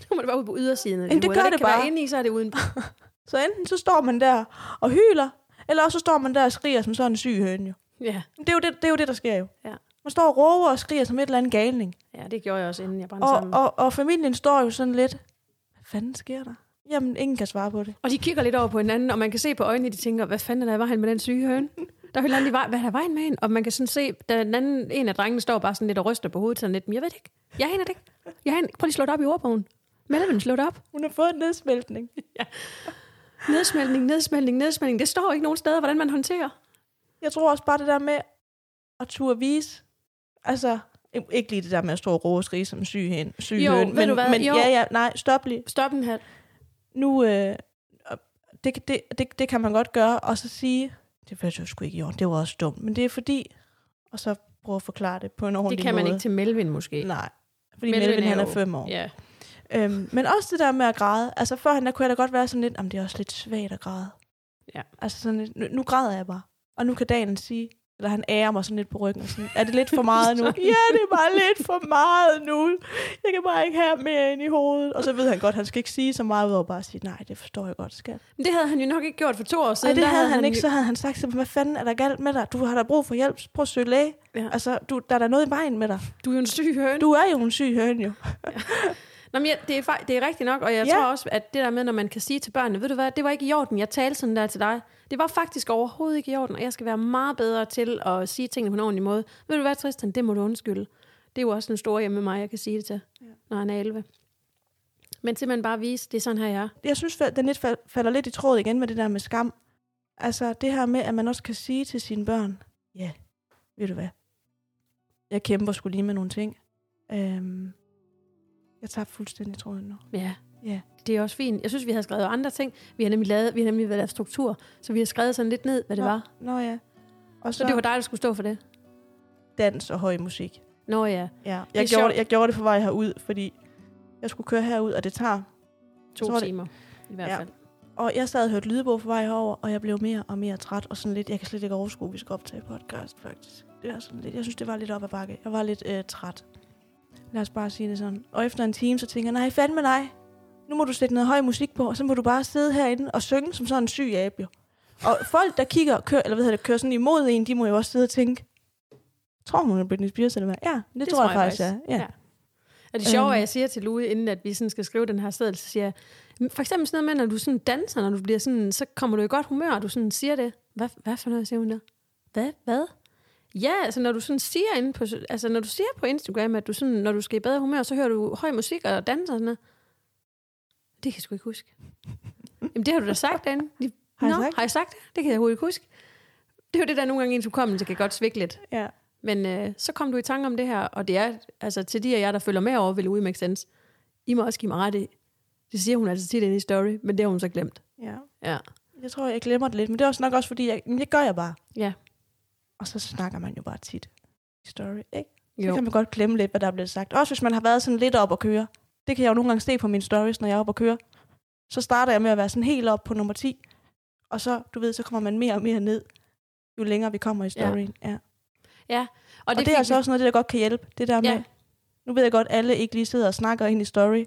S2: Så kommer det bare ud på ydersiden af
S1: Jamen, det
S2: hovedet.
S1: gør
S2: Når
S1: det
S2: kan være
S1: bare.
S2: inde i, så er det uden.
S1: Så enten så står man der og hyler, eller også så står man der og skriger som sådan en syg høne jo.
S2: Ja.
S1: Det er jo det, det, er jo det der sker jo.
S2: Ja.
S1: Man står og råber og skriger som et eller andet galning.
S2: ja, det gjorde jeg også, inden jeg brændte
S1: Og,
S2: sammen. Og,
S1: og, familien står jo sådan lidt, hvad fanden sker der? Jamen, ingen kan svare på det.
S2: og de kigger lidt over på hinanden, og man kan se på øjnene, de tænker, hvad fanden er der i vejen med den syge høne? Der er vej, hvad er der vejen med hende? Og man kan sådan se, da den anden, en af drengene står bare sådan lidt og ryster på hovedet, sådan lidt, men jeg ved det ikke. Jeg aner det ikke. Jeg aner, prøv lige at slå det op i ordbogen. Melvin, slå det op.
S1: Hun har fået en nedsmeltning.
S2: Nedsmeltning, nedsmeltning, nedsmeltning. Det står ikke nogen steder, hvordan man håndterer.
S1: Jeg tror også bare det der med at turde vise, altså, ikke lige det der med at stå og råbe og skrige som syg, hen, syg
S2: Jo, ved
S1: men, men
S2: Jo.
S1: ja, ja, nej, stop lige.
S2: Stop en hat.
S1: Nu, øh, det, det, det, det kan man godt gøre, og så sige, det var jo sgu ikke i orden, det var også dumt, men det er fordi, og så prøve at forklare det på en ordentlig
S2: Det kan man
S1: måde.
S2: ikke til Melvin måske.
S1: Nej, fordi
S2: Melvin
S1: Melvin,
S2: er
S1: han er
S2: jo-
S1: fem år.
S2: Ja.
S1: Øhm, men også det der med at græde. Altså førhen, der kunne jeg da godt være sådan lidt, jamen det er også lidt svagt at græde.
S2: Ja.
S1: Altså sådan lidt, nu, nu græder jeg bare. Og nu kan Daniel sige, eller han ærer mig sådan lidt på ryggen. Og sådan, er det lidt for meget nu? ja, det er bare lidt for meget nu. Jeg kan bare ikke have mere ind i hovedet. Og så ved han godt, han skal ikke sige så meget ud over bare at sige, nej, det forstår jeg godt, skat.
S2: Men det havde han jo nok ikke gjort for to år
S1: Nej,
S2: siden.
S1: det
S2: Der
S1: havde han ikke.
S2: jo-
S1: Så havde han sagt til mig, hvad fanden er der galt med dig? Du har da brug for hjælp. Prøv at søge læge.
S2: Ja.
S1: Altså, du, der er der noget i vejen med dig.
S2: Du er jo en syg høne.
S1: Du er jo en syg høne, jo.
S2: Nå, men ja, det, er, det er rigtigt nok, og jeg
S1: Ja.
S2: tror også, at det der med, når man kan sige til børnene, ved du hvad, det var ikke i orden, jeg talte sådan der til dig. Det var faktisk overhovedet ikke i orden, og jeg skal være meget bedre til at sige tingene på en ordentlig måde. Ved du hvad, Tristan, det må du undskylde. Det er jo også en stor hjemme med mig, jeg kan sige det til,
S1: Ja.
S2: når han er 11. Men simpelthen bare vise, det er sådan her, jeg er.
S1: jeg synes, den lidt fal- falder lidt i tråd igen med det der med skam. Altså det her med, at man også kan sige til sine børn, ja, ved du hvad, jeg kæmper skulle lige med nogle ting. Øhm, jeg tager fuldstændig tråden nu.
S2: Ja.
S1: Ja.
S2: Det er også fint. Jeg synes, vi har skrevet andre ting. Vi har nemlig lavet, vi har nemlig lavet struktur, så vi har skrevet sådan lidt ned, hvad det
S1: Nå,
S2: var.
S1: Nå ja. Og
S2: Så
S1: så
S2: det var dig, der skulle stå for det.
S1: dans og høj musik.
S2: Nå ja,
S1: Ja. Jeg,
S2: sjovt.
S1: gjorde, det, jeg gjorde det på vej herud, fordi jeg skulle køre herud, og det tager.
S2: to
S1: Så var det-
S2: timer i hvert
S1: Ja.
S2: fald.
S1: Og jeg sad og hørte lydbog på vej herover, og jeg blev mere og mere træt, og sådan lidt, jeg kan slet ikke overskue, at vi skal optage podcast, faktisk. Det er sådan lidt, jeg synes, det var lidt op ad bakke. Jeg var lidt øh, træt. Lad os bare sige det sådan. Og efter en time, så tænker jeg, nej, fandme nej. Nu må du sætte noget høj musik på, og så må du bare sidde herinde og synge som sådan en syg abe. Og folk, der kigger, kører, eller hvad hedder det, kører sådan imod en, de må jo også sidde og tænke, tror hun er Britney Spears, eller hvad? Ja, det, det tror jeg, faktisk, ja. ja.
S2: Ja. Og det sjove er,
S1: Øhm.
S2: at jeg siger til Louis, inden at vi sådan skal skrive den her seddel, så siger jeg, for eksempel sådan noget med, når du sådan danser, når du bliver sådan, så kommer du i godt humør, og du sådan siger det. Hvad, hvad for noget siger hun der? Hvad? Hvad? Ja, altså når du sådan siger inde på, altså når du siger på Instagram, at du sådan, når du skal i bedre humør, så hører du høj musik og danser og sådan noget. Det kan jeg sgu ikke huske. Jamen det har du da sagt derinde. De,
S1: Har jeg
S2: Nå,
S1: sagt
S2: har jeg sagt det? Det kan jeg overhovedet ikke huske. Det er jo det der nogle gange ens hukommelse kan godt svække lidt.
S1: ja.
S2: Men øh, så kom du i tanke om det her, og det er, altså til de af jer, der følger med over, vil Louis Make Sense, I må også give mig ret i. Det siger hun altså tit i story, men det har hun så glemt.
S1: ja.
S2: Ja.
S1: Jeg tror, jeg glemmer det lidt, men det er også nok også, fordi jeg, det gør jeg bare.
S2: Ja.
S1: Og så snakker man jo bare tit i story, ikke? Så
S2: Jo.
S1: kan man godt glemme lidt, hvad der er blevet sagt. Også hvis man har været sådan lidt op at køre. Det kan jeg jo nogle gange se på mine stories, når jeg er oppe at køre. Så starter jeg med at være sådan helt op på nummer 10. Og så, du ved, så kommer man mere og mere ned, jo længere vi kommer i storyen. Ja. Ja.
S2: Og,
S1: Og, det, det
S2: fik
S1: er altså
S2: vi-
S1: også noget, det der godt kan hjælpe. Det der med,
S2: Ja.
S1: nu ved jeg godt, alle ikke lige sidder og snakker ind i story.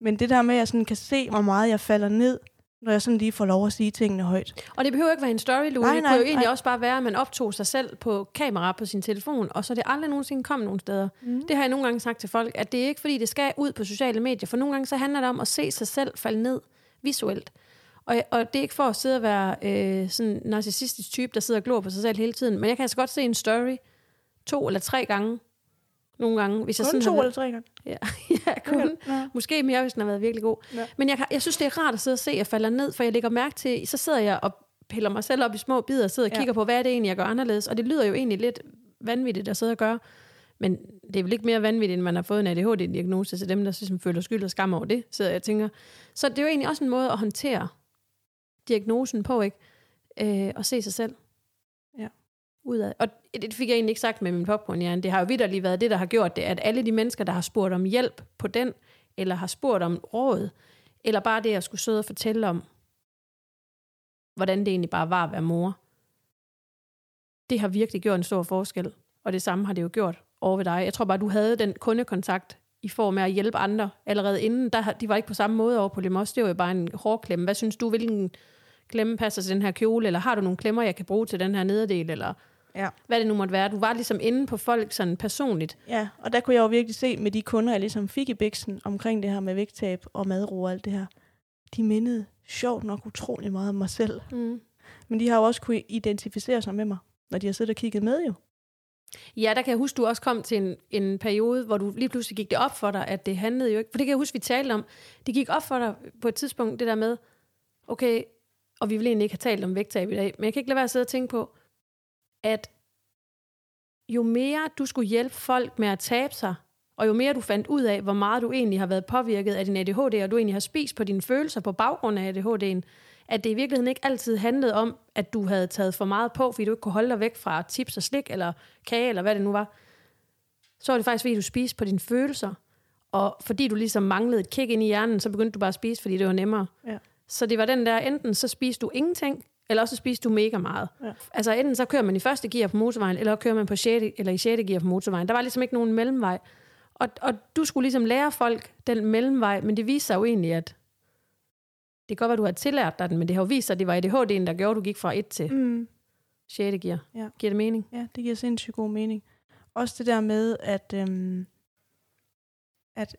S1: Men det der med, at jeg sådan kan se, hvor meget jeg falder ned, når jeg sådan lige får lov at sige tingene højt.
S2: Og det behøver ikke være en story, Louis.
S1: Nej,
S2: det kunne jo egentlig
S1: nej.
S2: også bare være, at man optog sig selv på kamera på sin telefon, og så er det aldrig nogensinde kom nogen steder.
S1: Mm.
S2: Det har jeg nogle gange sagt til folk, at det er ikke fordi, det skal ud på sociale medier, for nogle gange så handler det om at se sig selv falde ned visuelt. Og, og det er ikke for at sidde og være øh, sådan en narcissistisk type, der sidder og glor på sig selv hele tiden, men jeg kan altså godt se en story to eller tre gange, nogle gange, hvis jeg
S1: Kun
S2: sådan
S1: to
S2: har
S1: eller tre gange.
S2: Ja, ja kun.
S1: Ja.
S2: Måske mere, hvis den har været virkelig god.
S1: Ja.
S2: Men jeg, jeg synes, det er rart at sidde og se, at jeg falder ned, for jeg lægger mærke til, så sidder jeg og piller mig selv op i små bidder, og sidder og
S1: Ja.
S2: kigger på, hvad er det egentlig, jeg gør anderledes. Og det lyder jo egentlig lidt vanvittigt at sidde og gøre. Men det er vel ikke mere vanvittigt, end man har fået en ADHD-diagnose til dem, der ligesom føler skyld og skam over det, så jeg tænker. Så det er jo egentlig også en måde at håndtere diagnosen på, ikke? Øh, og se sig selv.
S1: Ja.
S2: Udad. Og det fik jeg egentlig ikke sagt med min popcornhjerne. Det har jo vidderligt været det, der har gjort det, at alle de mennesker, der har spurgt om hjælp på den, eller har spurgt om råd, eller bare det, jeg skulle sidde og fortælle om, hvordan det egentlig bare var at være mor, det har virkelig gjort en stor forskel. Og det samme har det jo gjort over ved dig. Jeg tror bare, du havde den kundekontakt i form af at hjælpe andre allerede inden. Der, de var ikke på samme måde over på Lemos. Det var jo bare en hårklemme. Hvad synes du, hvilken klemme passer til den her kjole? Eller har du nogle klemmer, jeg kan bruge til den her nederdel? Eller
S1: Ja.
S2: hvad det nu måtte være. Du var ligesom inde på folk sådan personligt.
S1: Ja, og der kunne jeg jo virkelig se med de kunder, jeg ligesom fik i Bixen omkring det her med vægttab og madro og alt det her. De mindede sjovt nok utrolig meget om mig selv.
S2: Mm.
S1: Men de har jo også kunne identificere sig med mig, når de har siddet og kigget med jo.
S2: Ja, der kan jeg huske, du også kom til en, en periode, hvor du lige pludselig gik det op for dig, at det handlede jo ikke... For det kan jeg huske, vi talte om. Det gik op for dig på et tidspunkt, det der med, okay, og vi vil egentlig ikke have talt om vægttab i dag, men jeg kan ikke lade være at sidde og tænke på, at jo mere du skulle hjælpe folk med at tabe sig, og jo mere du fandt ud af, hvor meget du egentlig har været påvirket af din ADHD, og du egentlig har spist på dine følelser på baggrund af ADHD'en, at det i virkeligheden ikke altid handlede om, at du havde taget for meget på, fordi du ikke kunne holde dig væk fra chips og slik, eller kage, eller hvad det nu var. Så var det faktisk, fordi du spiste på dine følelser, og fordi du ligesom manglede et kick ind i hjernen, så begyndte du bare at spise, fordi det var nemmere.
S1: Ja.
S2: Så det var den der, enten så spiste du ingenting, eller også så spiste du mega meget.
S1: Ja.
S2: Altså enten så kører man i første gear på motorvejen, eller kører man på 6, eller i 6. gear på motorvejen. Der var ligesom ikke nogen mellemvej. Og, og du skulle ligesom lære folk den mellemvej, men det viser sig jo egentlig, at det kan godt være, du har tillært dig den, men det har jo vist sig, at det var ADHD'en, der gjorde, at du gik fra 1 til
S1: Mm.
S2: 6. gear.
S1: Ja.
S2: Giver det mening?
S1: Ja, det giver sindssygt god mening. Også det der med, at, øhm, at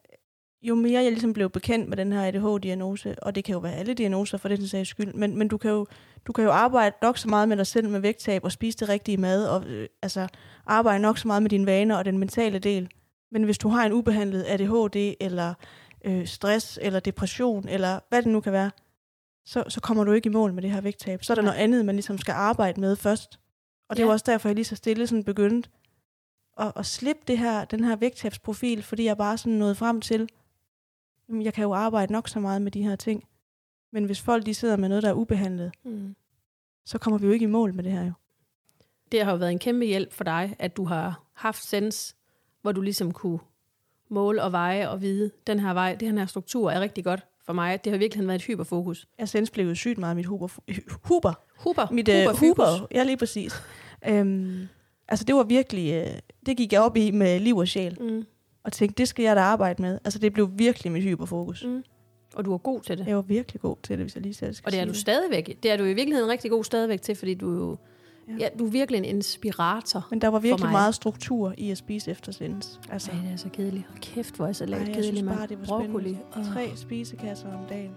S1: jo mere jeg ligesom blev bekendt med den her ADHD-diagnose, og det kan jo være alle diagnoser for den sags skyld, men, men du, kan jo, du kan jo arbejde nok så meget med dig selv med vægttab og spise det rigtige mad, og øh, altså arbejde nok så meget med dine vaner og den mentale del. Men hvis du har en ubehandlet ADHD, eller øh, stress, eller depression, eller hvad det nu kan være, så, så kommer du ikke i mål med det her vægttab. Så er der noget andet, man ligesom skal arbejde med først. Og det er
S2: Ja.
S1: også derfor, jeg lige så stille sådan begyndte at, at slippe det her, den her vægttabsprofil, fordi jeg bare sådan nåede frem til, jamen, jeg kan jo arbejde nok så meget med de her ting. Men hvis folk de sidder med noget, der er ubehandlet,
S2: Mm.
S1: så kommer vi jo ikke i mål med det her jo.
S2: Det har jo været en kæmpe hjælp for dig, at du har haft sens, hvor du ligesom kunne måle og veje og vide, den her vej, den her struktur er rigtig godt for mig. Det har virkelig været et hyperfokus.
S1: Jeg sens blev jo sygt meget mit huber. Huber.
S2: Huber.
S1: Mit
S2: Huber
S1: uh, huber. Ja, lige præcis. øhm, altså det var virkelig, uh, det gik jeg op i med liv og sjæl.
S2: Mm.
S1: Og tænkte, det skal jeg da arbejde med. Altså det blev virkelig mit hyperfokus.
S2: Mm. Og du er god til det.
S1: Jeg var virkelig god til det, hvis jeg lige selv skal
S2: Og det er du stadigvæk. Det er du i virkeligheden rigtig god stadigvæk til, fordi du jo
S1: Ja.
S2: ja. du er virkelig en inspirator.
S1: Men der var virkelig meget struktur i at spise efter sens. Altså,
S2: Ej, det er så kedeligt. Hold kæft, hvor er jeg så lavt
S1: jeg
S2: kedelig,
S1: synes bare, det var
S2: Broccoli. Åh.
S1: tre spisekasser om dagen.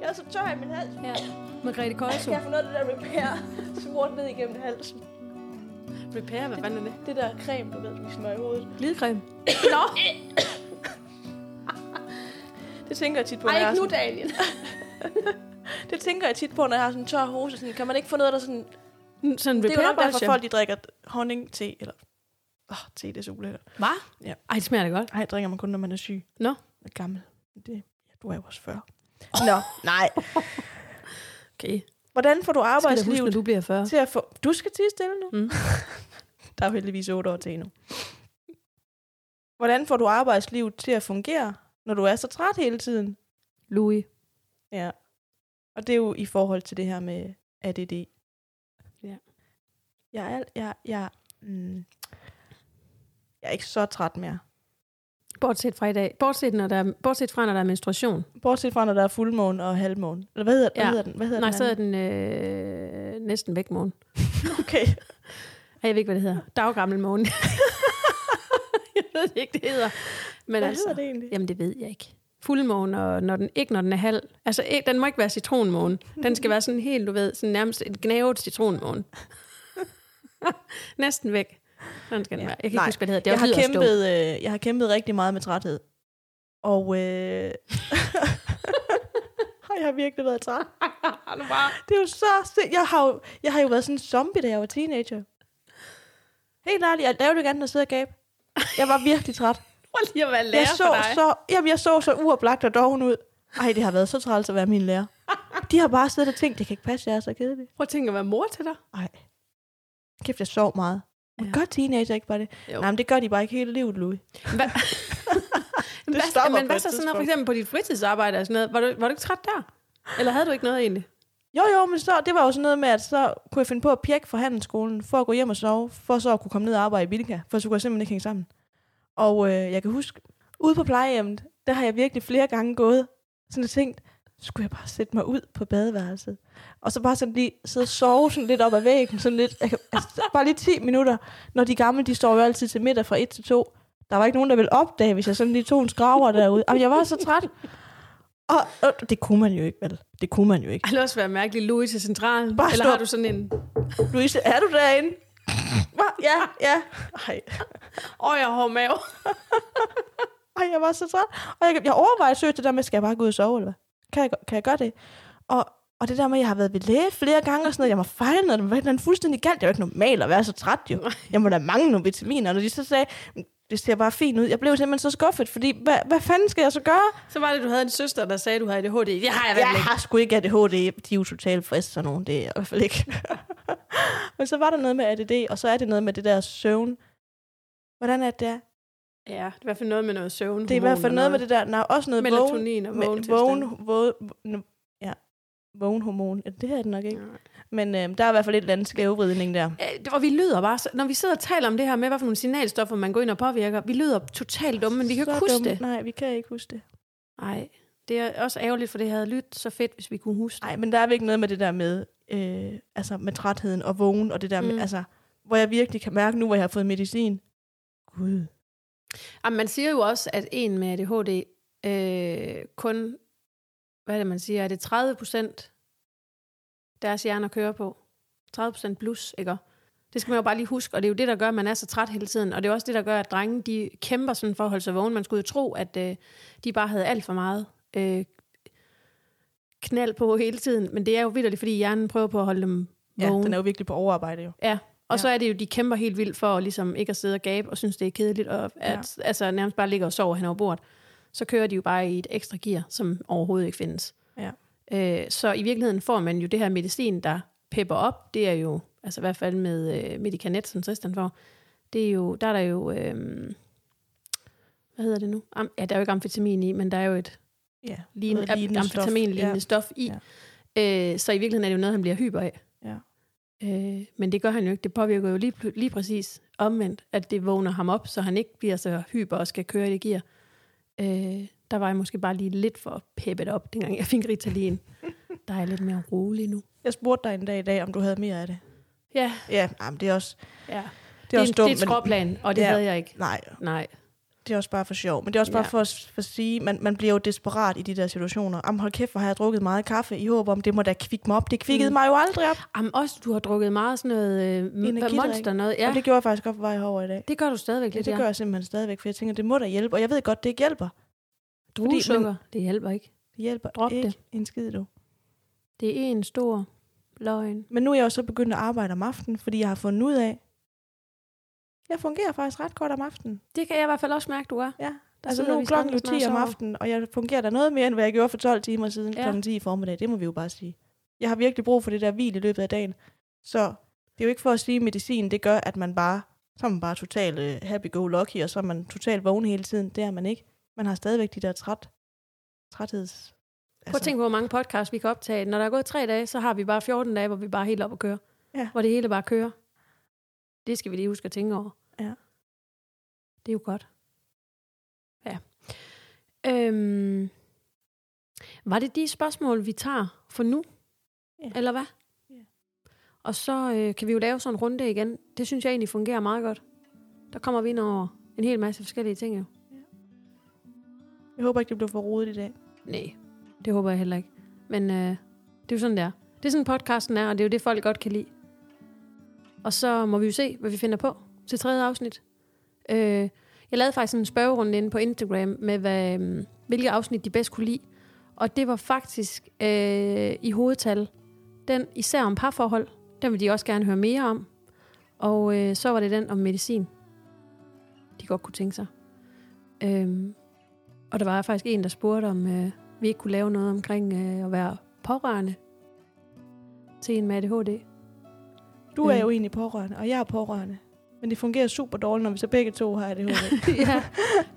S1: Jeg er så tør i min hals.
S2: Ja. Margrethe Køjso.
S1: Jeg får noget af det der repair smurt ned igennem halsen.
S2: Repair, hvad fanden er det?
S1: Det der creme, du ved, vi smører i hovedet.
S2: Glidecreme.
S1: Nå! det tænker jeg tit på, når jeg
S2: Ej,
S1: har
S2: ikke nu,
S1: sådan,
S2: Daniel.
S1: Det tænker jeg tit på, når jeg har sådan en tør hose. Sådan, kan man ikke få noget, der sådan...
S2: Sådan
S1: Det er jo nok derfor, folk de drikker honning, te, eller... Åh, oh, te, det er så ulækkert.
S2: Hvad?
S1: Ja.
S2: Ej, det smager da godt.
S1: Nej, drikker man kun, når man er syg.
S2: Nå.
S1: Er gammel. Det, ja, du er jo også 40. Nå, nej.
S2: Okay.
S1: Hvordan får du
S2: Skal du huske,
S1: arbejdslivet
S2: du bliver 40?
S1: til at få... Du skal tige stille nu.
S2: Mm.
S1: Der er jo heldigvis 8 år til endnu. Hvordan får du arbejdslivet til at fungere, når du er så træt hele tiden?
S2: Louis.
S1: Ja. Og det er jo i forhold til det her med ADD.
S2: Ja.
S1: Jeg er, jeg, jeg, mm, jeg er ikke så træt mere.
S2: Bortset fra i dag. Bortset, når der er, bortset fra, når der er menstruation.
S1: Bortset fra, når der er fuldmåne og halvmåne. Eller hvad hedder, ja. Hvad hedder den? Hvad hedder
S2: Nej,
S1: den
S2: så er den øh, næsten væk morgen.
S1: Okay.
S2: Jeg ved ikke, hvad det hedder. Daggammel morgen. jeg ved ikke, det hedder. Men
S1: Hvad
S2: altså,
S1: hedder det egentlig?
S2: Jamen, det ved jeg ikke. Fuldmåne, og når den, ikke når den er halv. Altså, ikke, den må ikke være citronmåne. Den skal være sådan helt, du ved, sådan nærmest et gnavet citronmåne. Næsten væk. Sådan skal den
S1: Ja.
S2: være. Jeg kan
S1: Nej,
S2: ikke huske, hvad det hedder. Det
S1: jeg, har
S2: kæmpet...
S1: øh, jeg har kæmpet rigtig meget med træthed. Og øh, har jeg virkelig været træt? Det er jo så... sind- Jeg har jo, jeg har jo været sådan en zombie, da jeg var teenager. Helt ærligt, jeg lavede gerne at sidde og gabe. Jeg var virkelig træt.
S2: Prøv lige at være lærer
S1: Jeg så,
S2: for dig.
S1: så, jamen, jeg så så uoplagt og doven ud. Ej, det har været så træls at være min lærer. De har bare siddet og tænkt, det kan ikke passe, jeg er så kedelig.
S2: Prøv at tænke at være mor til dig.
S1: Ej. Kæft, jeg sov meget.
S2: Ja.
S1: gør teenager ikke bare det?
S2: Jo.
S1: Nej, men det gør de bare ikke hele livet, Louis.
S2: Hvad, hvad,
S1: stopper
S2: men hvad så sådan noget, for eksempel på dit fritidsarbejde og sådan noget? Var du, var du ikke træt der? Eller havde du ikke noget egentlig?
S1: Jo, jo, men så, det var jo sådan noget med, at så kunne jeg finde på at pjekke fra handelsskolen, for at gå hjem og sove, for så at kunne komme ned og arbejde i Bilka, for så kunne jeg simpelthen ikke hænge sammen. Og øh, jeg kan huske, ude på plejehjemmet, der har jeg virkelig flere gange gået, sådan og tænkt, så skulle jeg bare sætte mig ud på badeværelset. Og så bare sådan lige sidde og sove sådan lidt op ad væggen, sådan lidt, altså, bare lige 10 minutter, når de gamle, de står jo altid til middag fra 1 til 2. Der var ikke nogen, der ville opdage, hvis jeg sådan lige tog en skraver derude. Og jeg var så træt. Og, og det kunne man jo ikke, vel? Det kunne man jo ikke.
S2: Det ville også være mærkeligt, Louis til centralen.
S1: Bare
S2: Eller
S1: stå-
S2: har du sådan en...
S1: Louise, er du derinde? Hva? Ja, ja. Ej.
S2: Åh, jeg har mave.
S1: Ej, jeg var så træt. Og jeg, jeg overvejede søgt det der med, skal jeg bare gå ud og sove, eller hvad? Kan jeg, kan jeg gøre det? Og, og det der med, at jeg har været ved læge flere gange og sådan noget, jeg må fejle noget, det var et eller andet fuldstændig galt. Det er jo ikke normalt at være så træt, jo. Jeg må da mangle nogle vitaminer. Og når de så sagde, det ser bare fint ud. Jeg blev simpelthen så skuffet, fordi hvad, hvad fanden skal jeg så gøre?
S2: Så var det, du havde en søster, der sagde, du havde ADHD. Det har jeg
S1: Jeg
S2: ikke.
S1: har sgu ikke ADHD. De er jo totalt friske, sådan nogen. Det er jeg i hvert fald ikke. Men så var der noget med ADD, og så er det noget med det der søvn. Hvordan er det der?
S2: Ja, det er i hvert fald noget med noget søvn.
S1: Det er i hvert fald noget med det der, nej, også noget vågen,
S2: Melatonin og
S1: med-
S2: vågen
S1: vågen, vågen, ja, vågenhormon. Ja, det her er det nok ikke. Men øh, der er i hvert fald et eller andet skævvridning der.
S2: Og vi lyder bare, så- når vi sidder og taler om det her med, hvad for nogle signalstoffer man går ind og påvirker, vi lyder totalt dumme, men vi kan
S1: Så
S2: ikke huske
S1: dumt.
S2: det.
S1: Nej, vi kan ikke huske det.
S2: Nej, det er også ærgerligt, for det havde lyttet så fedt, hvis vi kunne huske.
S1: Nej, men der er virkelig noget med det der med, øh, altså med trætheden og vågen, og det der med,
S2: Mm.
S1: altså, hvor jeg virkelig kan mærke nu, hvor jeg har fået medicin. Gud.
S2: Jamen, man siger jo også, at en med ADHD øh, kun, hvad er det, man siger, er det 30 procent deres hjerner kører på. 30 procent plus, ikke? Det skal man jo bare lige huske, og det er jo det, der gør, at man er så træt hele tiden. Og det er også det, der gør, at drenge, de kæmper sådan for at holde sig vågen. Man skulle jo tro, at øh, de bare havde alt for meget øh, knald på hele tiden. Men det er jo vildt, fordi hjernen prøver på at holde dem
S1: Ja,
S2: vågen.
S1: den er jo virkelig på overarbejde jo.
S2: Ja, og
S1: Ja.
S2: så er det jo, de kæmper helt vildt for at ligesom ikke at sidde og gabe og synes, det er kedeligt, og at, ja. altså, nærmest bare ligger og sover hen over bordet. Så kører de jo bare i et ekstra gear, som overhovedet ikke findes.
S1: Ja.
S2: Øh, så i virkeligheden får man jo det her medicin, der pepper op. Det er jo, altså i hvert fald med øh, Medicanet, som Tristan får, det er jo, der er der jo, øh, hvad hedder det nu? Am, ja, der er jo ikke amfetamin i, men der er jo et
S1: Ja,
S2: lignende,
S1: lignende stof.
S2: amfetamin-lignende
S1: Ja.
S2: stof i. Ja. Øh, så i virkeligheden er det jo noget, han bliver hyper af. Øh, men det gør han jo ikke. Det påvirker jo lige, lige præcis omvendt, at det vågner ham op, så han ikke bliver så hyper og skal køre i det gear. Øh, der var jeg måske bare lige lidt for peppet op, dengang jeg fik Ritalin. der er jeg lidt mere rolig nu.
S1: Jeg spurgte dig en dag i dag, om du havde mere af det.
S2: Ja,
S1: Ja, jamen, det er også,
S2: ja.
S1: det er
S2: Det er,
S1: også
S2: en, det er
S1: dumt.
S2: et skråplan, og det
S1: Ja.
S2: havde jeg ikke.
S1: nej,
S2: Nej.
S1: Det er også bare for sjov. Men det er også bare
S2: Ja.
S1: for, for at sige, man, man bliver jo desperat i de der situationer. Jamen hold kæft, hvor har jeg drukket meget kaffe i håb om, det må da kvikke mig op. Det kvikkede
S2: Mm.
S1: mig jo aldrig op.
S2: Jamen, også, du har drukket meget sådan noget øh, monster noget.
S1: Ja.
S2: Ja,
S1: Og det gjorde jeg faktisk godt på vej herover i dag.
S2: det gør du stadigvæk
S1: Ja,
S2: lidt,
S1: det gør jeg simpelthen stadigvæk, for jeg tænker, det må da hjælpe. Og jeg ved godt, det ikke hjælper.
S2: Druesukker, det hjælper ikke.
S1: Det hjælper
S2: Drop
S1: ikke
S2: det.
S1: en skid, du.
S2: Det er en stor løgn.
S1: Men nu er jeg også så begyndt at arbejde om aftenen, fordi jeg har fundet ud af, jeg fungerer faktisk ret godt om aftenen.
S2: Det kan jeg i hvert fald også mærke, du er.
S1: Ja,
S2: Der
S1: altså nu er klokken jo
S2: snart
S1: 10 om aftenen, og jeg fungerer da noget mere, end hvad jeg gjorde for 12 timer siden
S2: Ja.
S1: klokken 10 i formiddag. Det må vi jo bare sige. Jeg har virkelig brug for det der hvil i løbet af dagen. Så det er jo ikke for at sige, at medicin det gør, at man bare, så er man bare totalt uh, happy-go-lucky, og så er man totalt vågen hele tiden. Det er man ikke. Man har stadigvæk de der træt, trætheds...
S2: Prøv at tænke på, hvor mange podcasts vi kan optage. Når der er gået tre dage, så har vi bare 14 dage, hvor vi bare er helt op at køre.
S1: Ja.
S2: Hvor det hele bare kører. Det skal vi lige huske at tænke over.
S1: Ja.
S2: Det er jo godt. Ja. Øhm, var det de spørgsmål, vi tager for nu?
S1: Ja.
S2: Eller hvad?
S1: Ja.
S2: Og så øh, kan vi jo lave sådan en runde igen. Det synes jeg egentlig fungerer meget godt. Der kommer vi ind over en hel masse forskellige ting jo.
S1: Jeg håber ikke, det bliver for rodet i dag.
S2: Nej, det håber jeg heller ikke. Men øh, det er jo sådan, det er. Det er sådan, podcasten er, og det er jo det, folk godt kan lide. Og så må vi jo se, hvad vi finder på til tredje afsnit. Øh, jeg lavede faktisk en spørgerunde inde på Instagram med, hvad, øh, hvilke afsnit de bedst kunne lide. Og det var faktisk øh, i hovedtal den især om parforhold. Den vil de også gerne høre mere om. Og øh, så var det den om medicin. De godt kunne tænke sig. Øhm, og der var faktisk en, der spurgte, om øh, vi ikke kunne lave noget omkring øh, at være pårørende til en med ADHD.
S1: Du er
S2: Ja.
S1: jo egentlig pårørende, og jeg er pårørende. Men det fungerer super dårligt, når vi så begge to har ADHD.
S2: ja,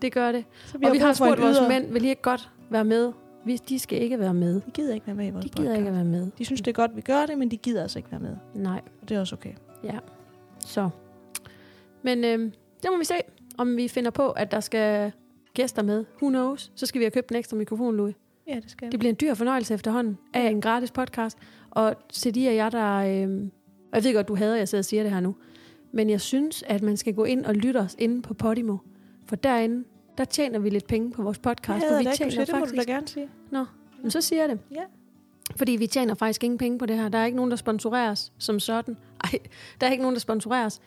S2: det gør det.
S1: Så
S2: og vi har spurgt vores mænd, vil I ikke godt være med Vi, de skal ikke være med.
S1: De gider ikke være med i vores
S2: De gider
S1: podcast.
S2: ikke være med.
S1: De synes, det er godt, vi gør det, men de gider altså ikke være med.
S2: Nej,
S1: Og det er også okay.
S2: så. Men øh, det må vi se, om vi finder på, at der skal gæster med. Who knows? Så skal vi have købt en ekstra mikrofon, Louis.
S1: Ja, det skal
S2: Det bliver en dyr fornøjelse efterhånden af en gratis podcast. Og til de af jer, der... Øh, og jeg ved godt, du hader, at jeg sidder og siger det her nu. Men jeg synes, at man skal gå ind og lytte os inde på Podimo. For derinde, der tjener vi lidt penge på vores podcast.
S1: Jeg
S2: for vi
S1: det, ikke,
S2: tjener
S1: det må du
S2: faktisk...
S1: da gerne sige.
S2: Men så siger jeg det.
S1: Ja.
S2: Fordi vi tjener faktisk ingen penge på det her. Der er ikke nogen, der sponsoreres som sådan. Ej, der er ikke nogen, der sponsoreres.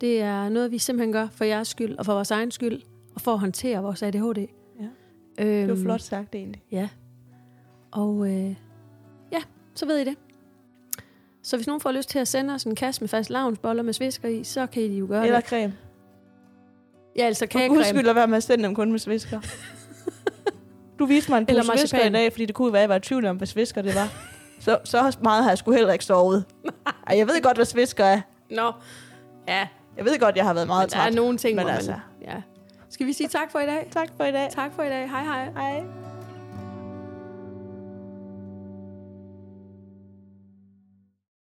S2: Det er noget, vi simpelthen gør for jeres skyld og for vores egen skyld. Og for at håndtere vores ADHD.
S1: Ja.
S2: Øhm,
S1: Det var flot sagt, egentlig.
S2: Ja. Og øh, ja, så ved I det. Så hvis nogen får lyst til at sende os en kasse med fast lavnsboller med svisker i, så kan I jo gøre
S1: Eller
S2: det.
S1: creme.
S2: Ja, altså kagecreme.
S1: skyld, lad være med at sende dem kun med svisker. Du viste mig en
S2: Eller
S1: pose svisker i dag, fordi det kunne være, at jeg var i tvivl om, hvad svisker det var. Så, så meget har jeg sgu heller ikke sovet. Ej, jeg ved godt, hvad svisker er.
S2: Nå, ja,
S1: Jeg ved godt, jeg har været meget
S2: men der er
S1: træt.
S2: nogle ting,
S1: men
S2: hvor man...
S1: altså.
S2: Ja. Skal vi sige tak for i dag?
S1: Tak for i dag.
S2: Tak for i dag. Hej hej.
S1: Hej.